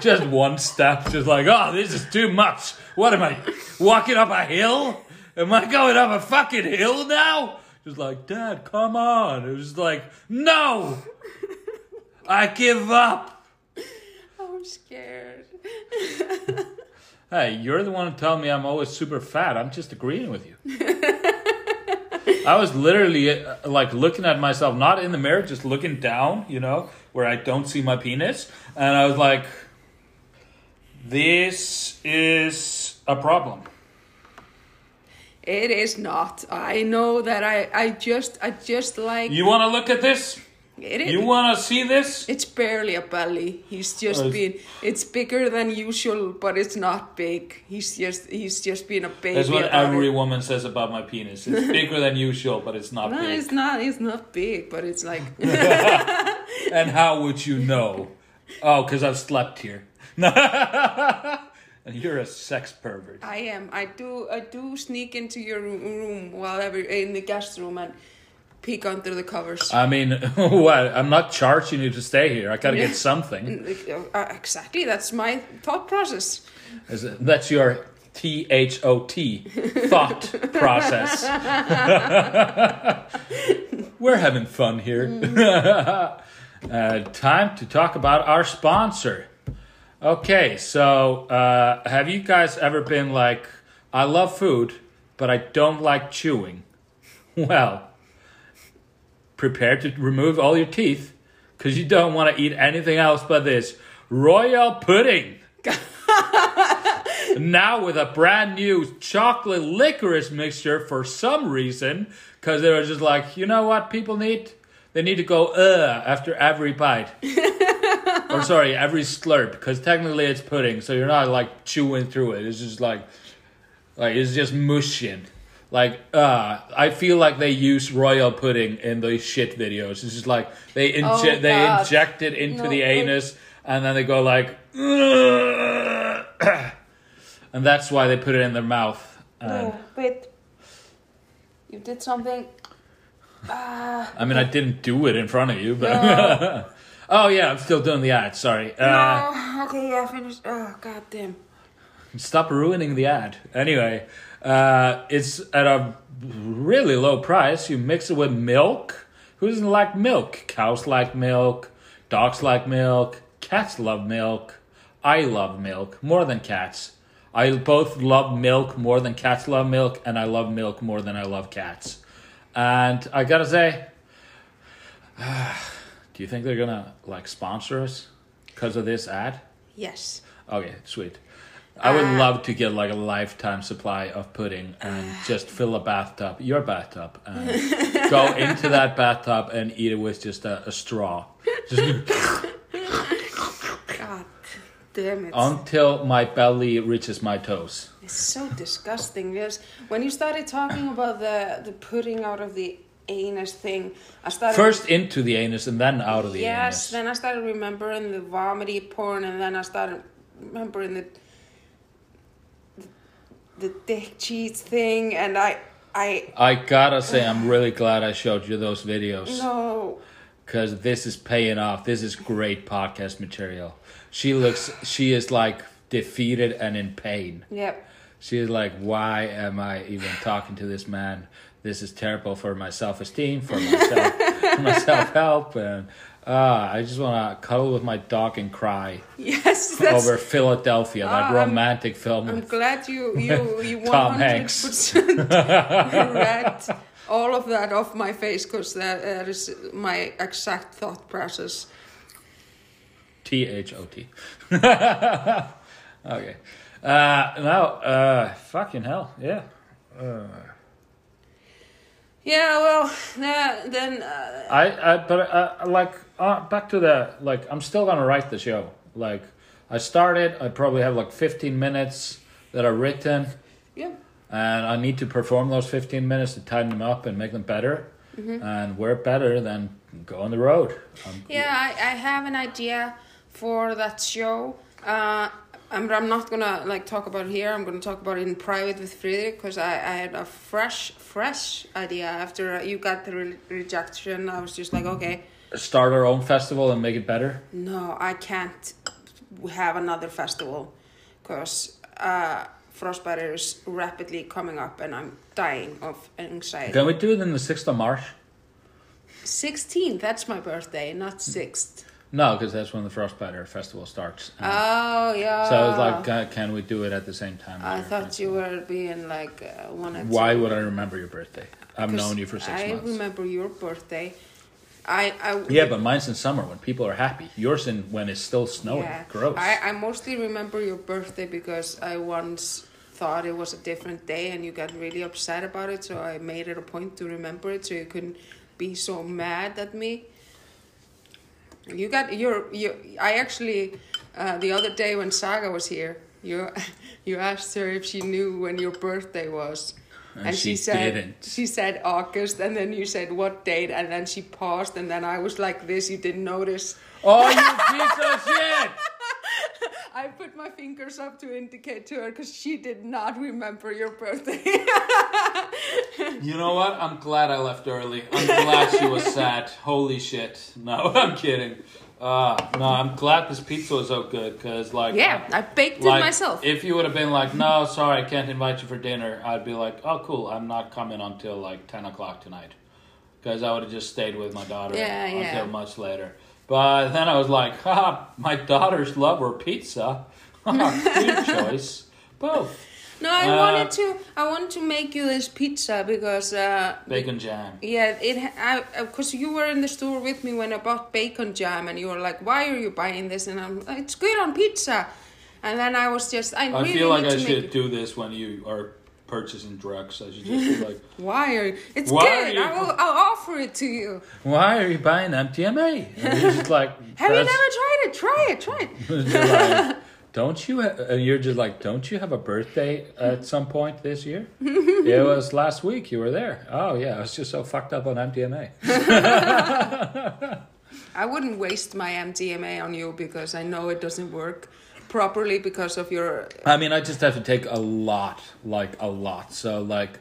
just one step, just like, oh, this is too much. What am I, walking up a hill? Am I going up a fucking hill now? Just like, Dad, come on. It was like, no, I give up. I'm scared. Hey, you're the one who told me I'm always super fat. I'm just agreeing with you. [laughs] I was literally uh, like looking at myself, not in the mirror, just looking down, you know, where I don't see my penis. And I was like, this is a problem. It is not. I know that I, I just I just like You want to look at this? it is. You want to see this? it's barely a belly. He's just Oh, it's- been it's bigger than usual, but it's not big. He's just he's just been a baby. That's what every it. woman says about my penis. It's [laughs] bigger than usual, but it's not No, big. it's not. It's not big, but it's like [laughs] [laughs] And how would you know? Oh, because I've slept here. And you're a sex pervert. I am. I do. I do sneak into your room, while ever in the guest room and peek under the covers. I mean, [laughs] what? I'm not charging you to stay here. I gotta get something. Uh, exactly. That's my thought process. Is it- That's your T H O T thought [laughs] process. [laughs] We're having fun here. uh, time to talk about our sponsor. Okay, so uh, have you guys ever been like, I love food, but I don't like chewing? [laughs] Well, prepare to remove all your teeth because you don't want to eat anything else but this royal pudding. [laughs] now with a brand new chocolate licorice mixture for some reason because they were just like, you know what people need? They need to go uh after every bite. [laughs] or sorry, every slurp because technically it's pudding, so you're not like chewing through it. It's just like like it's just mushing. Like uh I feel like they use royal pudding in those shit videos. It's just like they inje- Oh, they inject it into No, the anus and then they go like [clears throat] and that's why they put it in their mouth. And, No, wait. You did something. Ah. I mean, I didn't do it in front of you, but No. [laughs] oh yeah, I'm still doing the ad. Sorry. Uh, no. Okay, yeah, finished. Oh, goddamn. Stop ruining the ad. Anyway, uh, it's at a really low price. You mix it with milk. Who doesn't like milk? Cows like milk. Dogs like milk. Cats love milk. I love milk more than cats. I both love milk more than cats love milk, and I love milk more than I love cats. And I gotta say, [sighs] do you think they're gonna like sponsor us because of this ad? Yes. Okay, sweet. I would Uh, love to get like a lifetime supply of pudding and [sighs] just fill a bathtub, your bathtub, and [laughs] go into that bathtub and eat it with just a, a straw. Just God damn it. until my belly reaches my toes. It's so disgusting. Because when you started talking about the the pudding out of the anus thing, I started First into the anus and then out of the yes. anus. Yes, then I started remembering the vomity porn, and then I started remembering the the, the dick cheese thing, and I I I gotta say, I'm really glad I showed you those videos. no. because this is paying off. This is great podcast material. She looks, she is like defeated and in pain. Yep. She is like, why am I even talking to this man? This is terrible for my self esteem, for myself, for my self help, and uh, I just want to cuddle with my dog and cry Yes. [laughs] Over Philadelphia, that Ah, I'm- romantic film. I'm glad you you [laughs] you one Tom hundred Hanks. percent [laughs] read all of that off my face because that, that is my exact thought process. T H O T. Okay. Uh, now, uh, fucking hell, yeah. Yeah, well, uh, then uh, I, I but uh, like uh, back to the like I'm still gonna write the show. Like I started, I probably have like 15 minutes that are written, yeah, and I need to perform those 15 minutes to tighten them up and make them better. And we're better than go on the road. Um, yeah, I, I have an idea for that show. Uh, I'm, I'm not gonna like talk about it here. I'm gonna talk about it in private with Friðrik because I, I had a fresh fresh idea after you got the re- rejection. I was just like, okay, Start our own festival and make it better. No, I can't have another festival because uh, Frostbite is rapidly coming up and I'm dying of anxiety. Can we do it in the 6th of March? 16th, that's my birthday, not 6th. No, because that's when the Frostbiter Festival starts. Oh, yeah. so I was like, uh, can we do it at the same time? I thought you were being like uh, one of Why would I remember your birthday? I've known you for six I months. remember your birthday. I, I Yeah, but mine's in summer when people are happy. Yours in when it's still snowing. Yeah. Gross. I, I mostly remember your birthday because I once thought it was a different day and you got really upset about it. So I made it a point to remember it so you couldn't be so mad at me. You got your you. I actually uh, the other day when Saga was here, you [laughs] you asked her if she knew when your birthday was. And she said didn't. she said August, and then you said what date, and then she paused, and then I was like this. You didn't notice. oh, you piece of shit! [laughs] I put my fingers up to indicate to her because she did not remember your birthday. [laughs] You know what? I'm glad I left early. I'm glad she was sad. Holy shit. No, [laughs] I'm kidding. Uh, no, I'm glad this pizza was so good because, like, yeah, I baked like, it myself. If you would have been like, no, sorry, I can't invite you for dinner, I'd be like, oh, cool, I'm not coming until like 10 o'clock tonight. Because I would have just stayed with my daughter Yeah, until yeah. much later. But then I was like, haha, my daughters love her pizza. [laughs] Good [laughs] choice. Both. no, I uh, wanted to. I wanted to make you this pizza because. Uh, Bacon jam. yeah, it. I because you were in the store with me when I bought bacon jam, and you were like, "Why are you buying this?" And I'm, "It's good on pizza." And then I was just, I, I really feel like I should do this when you are purchasing drugs. I should just be like, [laughs] Why are you? It's Why good. you- I will. I'll offer it to you. why are you buying MDMA? And you're just [laughs] like, Have you "That's- never tried it? Try it. Try it. [laughs] Like, don't you? And uh, you're just like, don't you have a birthday at some point this year? it was last week. You were there. Oh yeah, I was just so fucked up on MDMA. I wouldn't waste my MDMA on you because I know it doesn't work properly because of your. I mean, I just have to take a lot, like a lot. So like,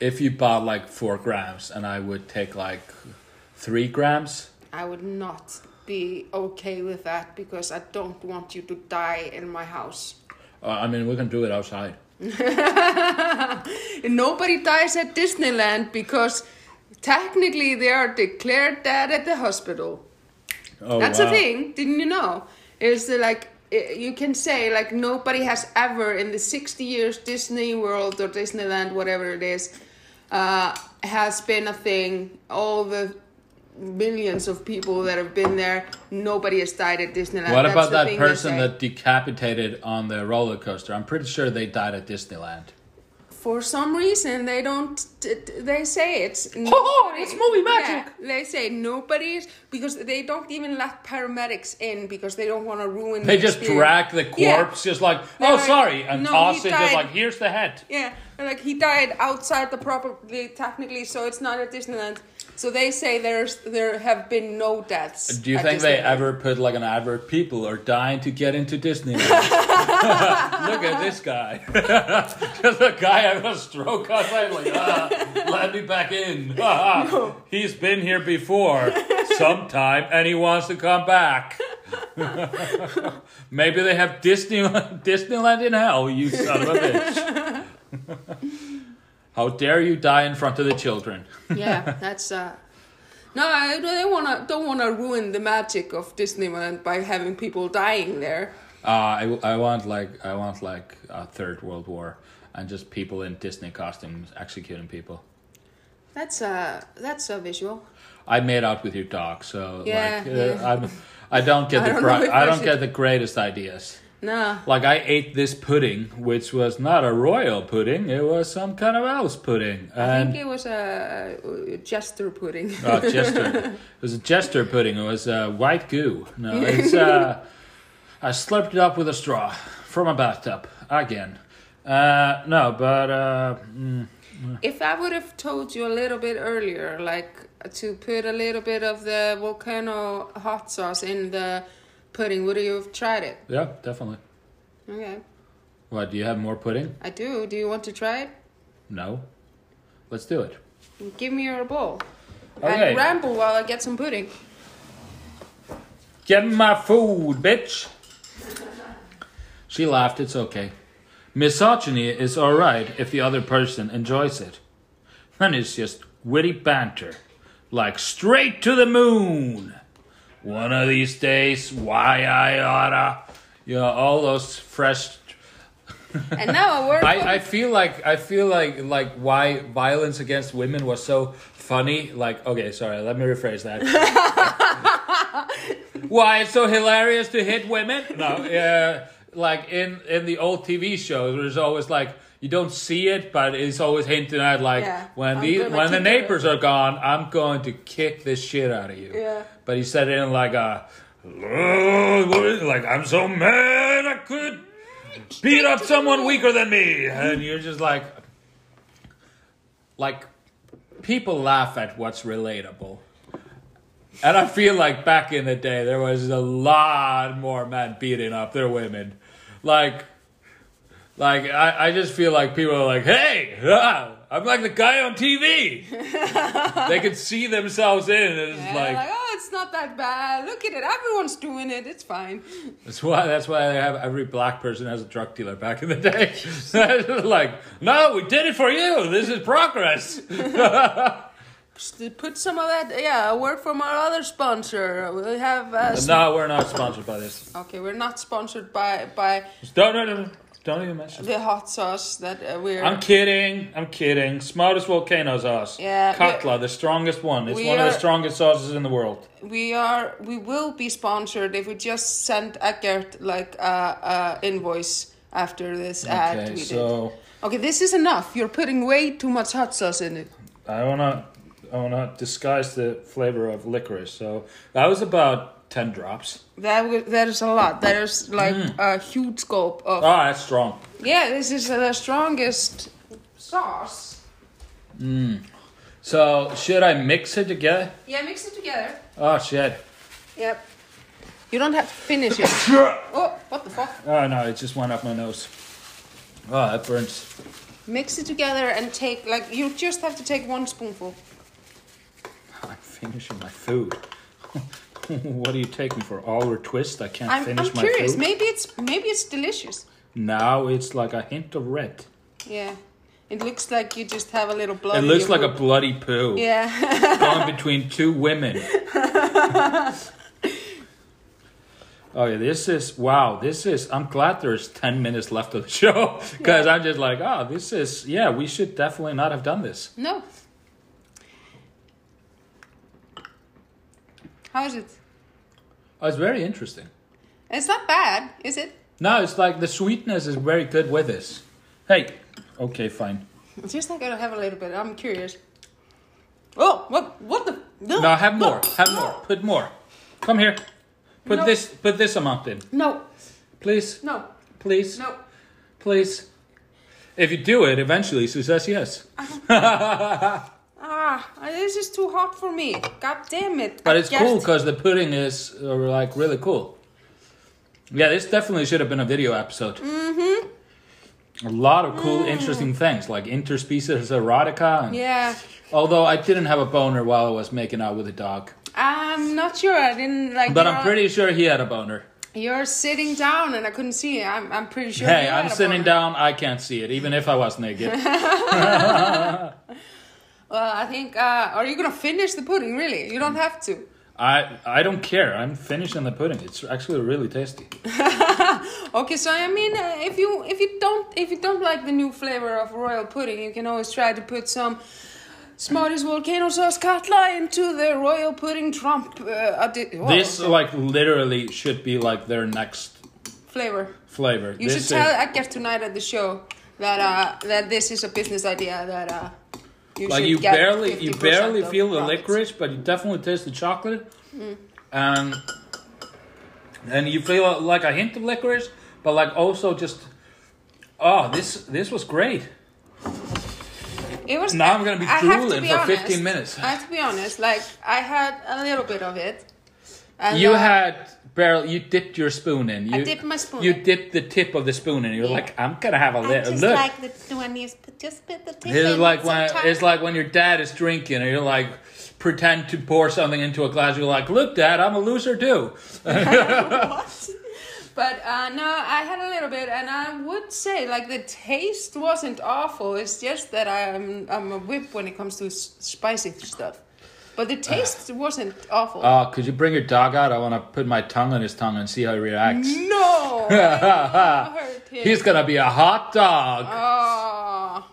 if you bought like four grams, and I would take like three grams. I would not be okay with that because I don't want you to die in my house. Uh, I mean, we can do it outside. [laughs] Nobody dies at Disneyland because technically they are declared dead at the hospital. Oh, That's wow. a thing. Didn't you know? Is that like you can say like nobody has ever in the 60 years Disney World or Disneyland whatever it is uh, has been a thing. All the millions of people that have been there, nobody has died at Disneyland. What That's about that person that decapitated on the roller coaster? I'm pretty sure they died at Disneyland. For some reason, they don't. t- t- They say it's. [laughs] Oh, oh it's movie magic. Yeah, they say nobody's because they don't even let paramedics in because they don't want to ruin. They the just experience. drag the Yeah. corpse, just like, They're oh, like, sorry, and "No, toss he it, just like, here's the head. Yeah, and, like he died outside the property technically, so it's not at Disneyland. So they say there's there have been no deaths. Do you think they ever put like an advert? People are dying to get into Disneyland. [laughs] Look at this guy. [laughs] Just a guy having a stroke outside, like, ah, let me back in. [laughs] Ah, He's been here before, sometime, and he wants to come back. Maybe they have Disneyland, Disneyland in hell, you son of a bitch. How dare you die in front of the children? yeah, [laughs] that's uh. No, I they wanna don't wanna ruin the magic of Disneyland by having people dying there. Uh, I, I want like I want like a third world war and just people in Disney costumes executing people. That's uh that's a visual. I made out with your dog, so Yeah, like uh, yeah. I'm, I don't get [laughs] I the don't I I don't should- get the greatest ideas. No, Like I ate this pudding, which was not a royal pudding; it was some kind of else pudding, I think it was a jester pudding. [laughs] Oh, jester. [laughs] it was a jester pudding. It was uh, white goo. No, [laughs] it's. Uh, I slurped it up with a straw from a bathtub again. Uh, no, but uh, mm, If I would have told you a little bit earlier, like to put a little bit of the volcano hot sauce in the pudding, would you have tried it? yeah, definitely. Okay, What? Do you have more pudding? I do. Do you want to try it? No. Let's do it. Give me your bowl. Okay. And ramble while I get some pudding. Get my food, bitch. She laughed. It's okay. Misogyny is alright if the other person enjoys it. Then it's just witty banter. Like straight to the moon. One of these days, why I oughta. You know, all those fresh. And now word. I, I feel like I feel like like why violence against women was so funny. Like okay, sorry, let me rephrase that. [laughs] why it's so hilarious to hit women? No, yeah, like in in the old TV shows, there's always like you don't see it, but it's always hinting at like Yeah, when I'm the when the kick it. neighbors are gone, I'm going to kick the shit out of you. Yeah. But he said it in like a "Oh, what is- like I'm so mad I could beat up someone weaker than me, and you're just like like people laugh at what's relatable. And I feel like back in the day, there was a lot more men beating up their women. Like, like I, I just feel like people are like, hey, ah, I'm like the guy on TV. [laughs] they could see themselves in, and it's Yeah, like, like, oh, it's not that bad. Look at it. Everyone's doing it. It's fine. that's why that's why they have every black person as a drug dealer back in the day. [laughs] [laughs] like, no, we did it for you. This is progress. Put some of that. Yeah, a word from our other sponsor. We have. Uh, no, we're not sponsored by this. Okay, we're not sponsored by by Don't, no, no, no. Don't even mention. the hot sauce that uh, we're. I'm kidding. I'm kidding. Smartest volcano sauce. Yeah, Katla, the strongest one. It's one of the strongest sauces in the world. we are. We will be sponsored if we just send Eggert like a, a invoice after this ad Okay, we did. so Okay, this is enough. You're putting way too much hot sauce in it. I wanna, I wanna disguise the flavor of licorice. So that was about ten drops. That was, that is a lot. That is like Mm. a huge scope of. Ah, that's strong. Yeah, this is the strongest sauce. So should I mix it together? Yeah, mix it together. Oh shit. Yep. You don't have to finish it. [laughs] Oh, what the fuck? Oh no, it just went up my nose. Oh, that burns. Mix it together and take like you just have to take one spoonful. [laughs] I'm finishing my food. [laughs] [laughs] what are you taking for Oliver Twist? I can't I'm, finish I'm my curious. food. Maybe it's maybe it's delicious. Now it's like a hint of red. Yeah. It looks like you just have a little blood. It looks like a bloody poo. Yeah. [laughs] going between two women. [laughs] Oh yeah, this is wow. This is. I'm glad there's ten minutes left of the show because I'm just like, oh, this is. Yeah, we should definitely not have done this. No. How is it? Oh, it's very interesting. It's not bad, is it? No, it's like the sweetness is very good with this. Hey, okay, fine. [laughs] Just like I have a little bit. I'm curious. Oh, what? What the? No, have more. Have more. Put more. Come here. Put No. this. Put this amount in, No, please. no, Please. no. Please. If you do it, eventually she says yes. Uh-huh. [laughs] Ah, this is too hot for me. God damn it. But I it's cool because the pudding is uh, like really cool. Yeah, this definitely should have been a video episode. Mm-hmm. A lot of cool, interesting things like interspecies erotica. And, Yeah. Although I didn't have a boner while I was making out with the dog, I'm not sure. I didn't like. but I'm pretty sure he had a boner. You're sitting down and I couldn't see it. I'm, I'm pretty sure. Hey, I'm sitting boner. down. I can't see it, even if I was naked. [laughs] [laughs] [laughs] Well, I think. Uh, are you gonna finish the pudding? Really? You don't have to. I I don't care. I'm finishing the pudding. It's actually really tasty. [laughs] Okay, so I mean, uh, if you if you don't if you don't like the new flavor of royal pudding, you can always try to put some Smarties volcano sauce katla into the royal pudding trump uh, This like literally should be like their next flavor. flavor. You this should tell Eggert tonight at the show that uh, that this is a business idea that uh, you like you barely you barely feel the profits. licorice, but you definitely taste the chocolate, Mm. and and you feel like a hint of licorice, but like also just oh this this was great. It was. Now I'm gonna be drooling be for honest, 15 minutes. I have to be honest. Like I had a little bit of it. And, You uh, had barrel. You dipped your spoon in. You, dipped my spoon You in. dipped the tip of the spoon in. You're Yeah. like, I'm gonna have a little. just Look, like the when you just put the tip in like when it's like when your dad is drinking and you're like pretend to pour something into a glass. You're like, look, dad, I'm a loser too. [laughs] [laughs] what? But uh, no, I had a little bit, and I would say like the taste wasn't awful. It's just that I'm I'm a whip when it comes to s- spicy stuff. But the taste wasn't awful. Oh, could you bring your dog out? I want to put my tongue on his tongue and see how he reacts. no, hurt [laughs] him. He's gonna be a hot dog. Oh.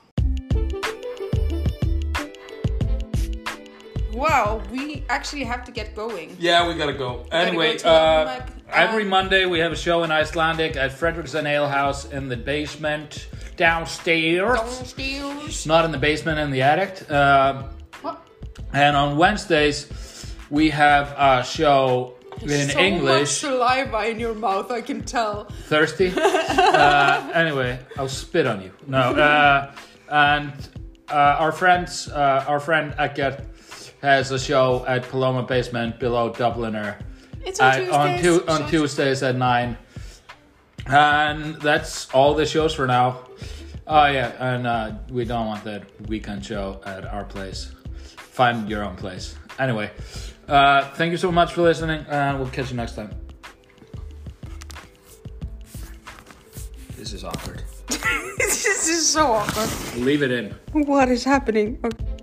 Wow, we actually have to get going. Yeah, we gotta go. Anyway, go to uh, my- every Monday we have a show in Icelandic at Frederiksen Ale House in the basement downstairs. Downstairs. Not in the basement, in the attic. Um, What? And on Wednesdays we have a show in so English. much saliva in your mouth, I can tell. Thirsty? [laughs] uh, anyway, I'll spit on you. No. Uh, and uh, our friends, uh, our friend Eggert has a show at Paloma Basement below Dubliner It's on at- Tuesdays. on, tu- on Tuesdays at 9. And that's all the shows for now. Oh, yeah, and uh, we don't want that weekend show at our place. Find your own place. Anyway, uh, thank you so much for listening, and we'll catch you next time. This is awkward. [laughs] this is so awkward. Leave it in. What is happening? Okay.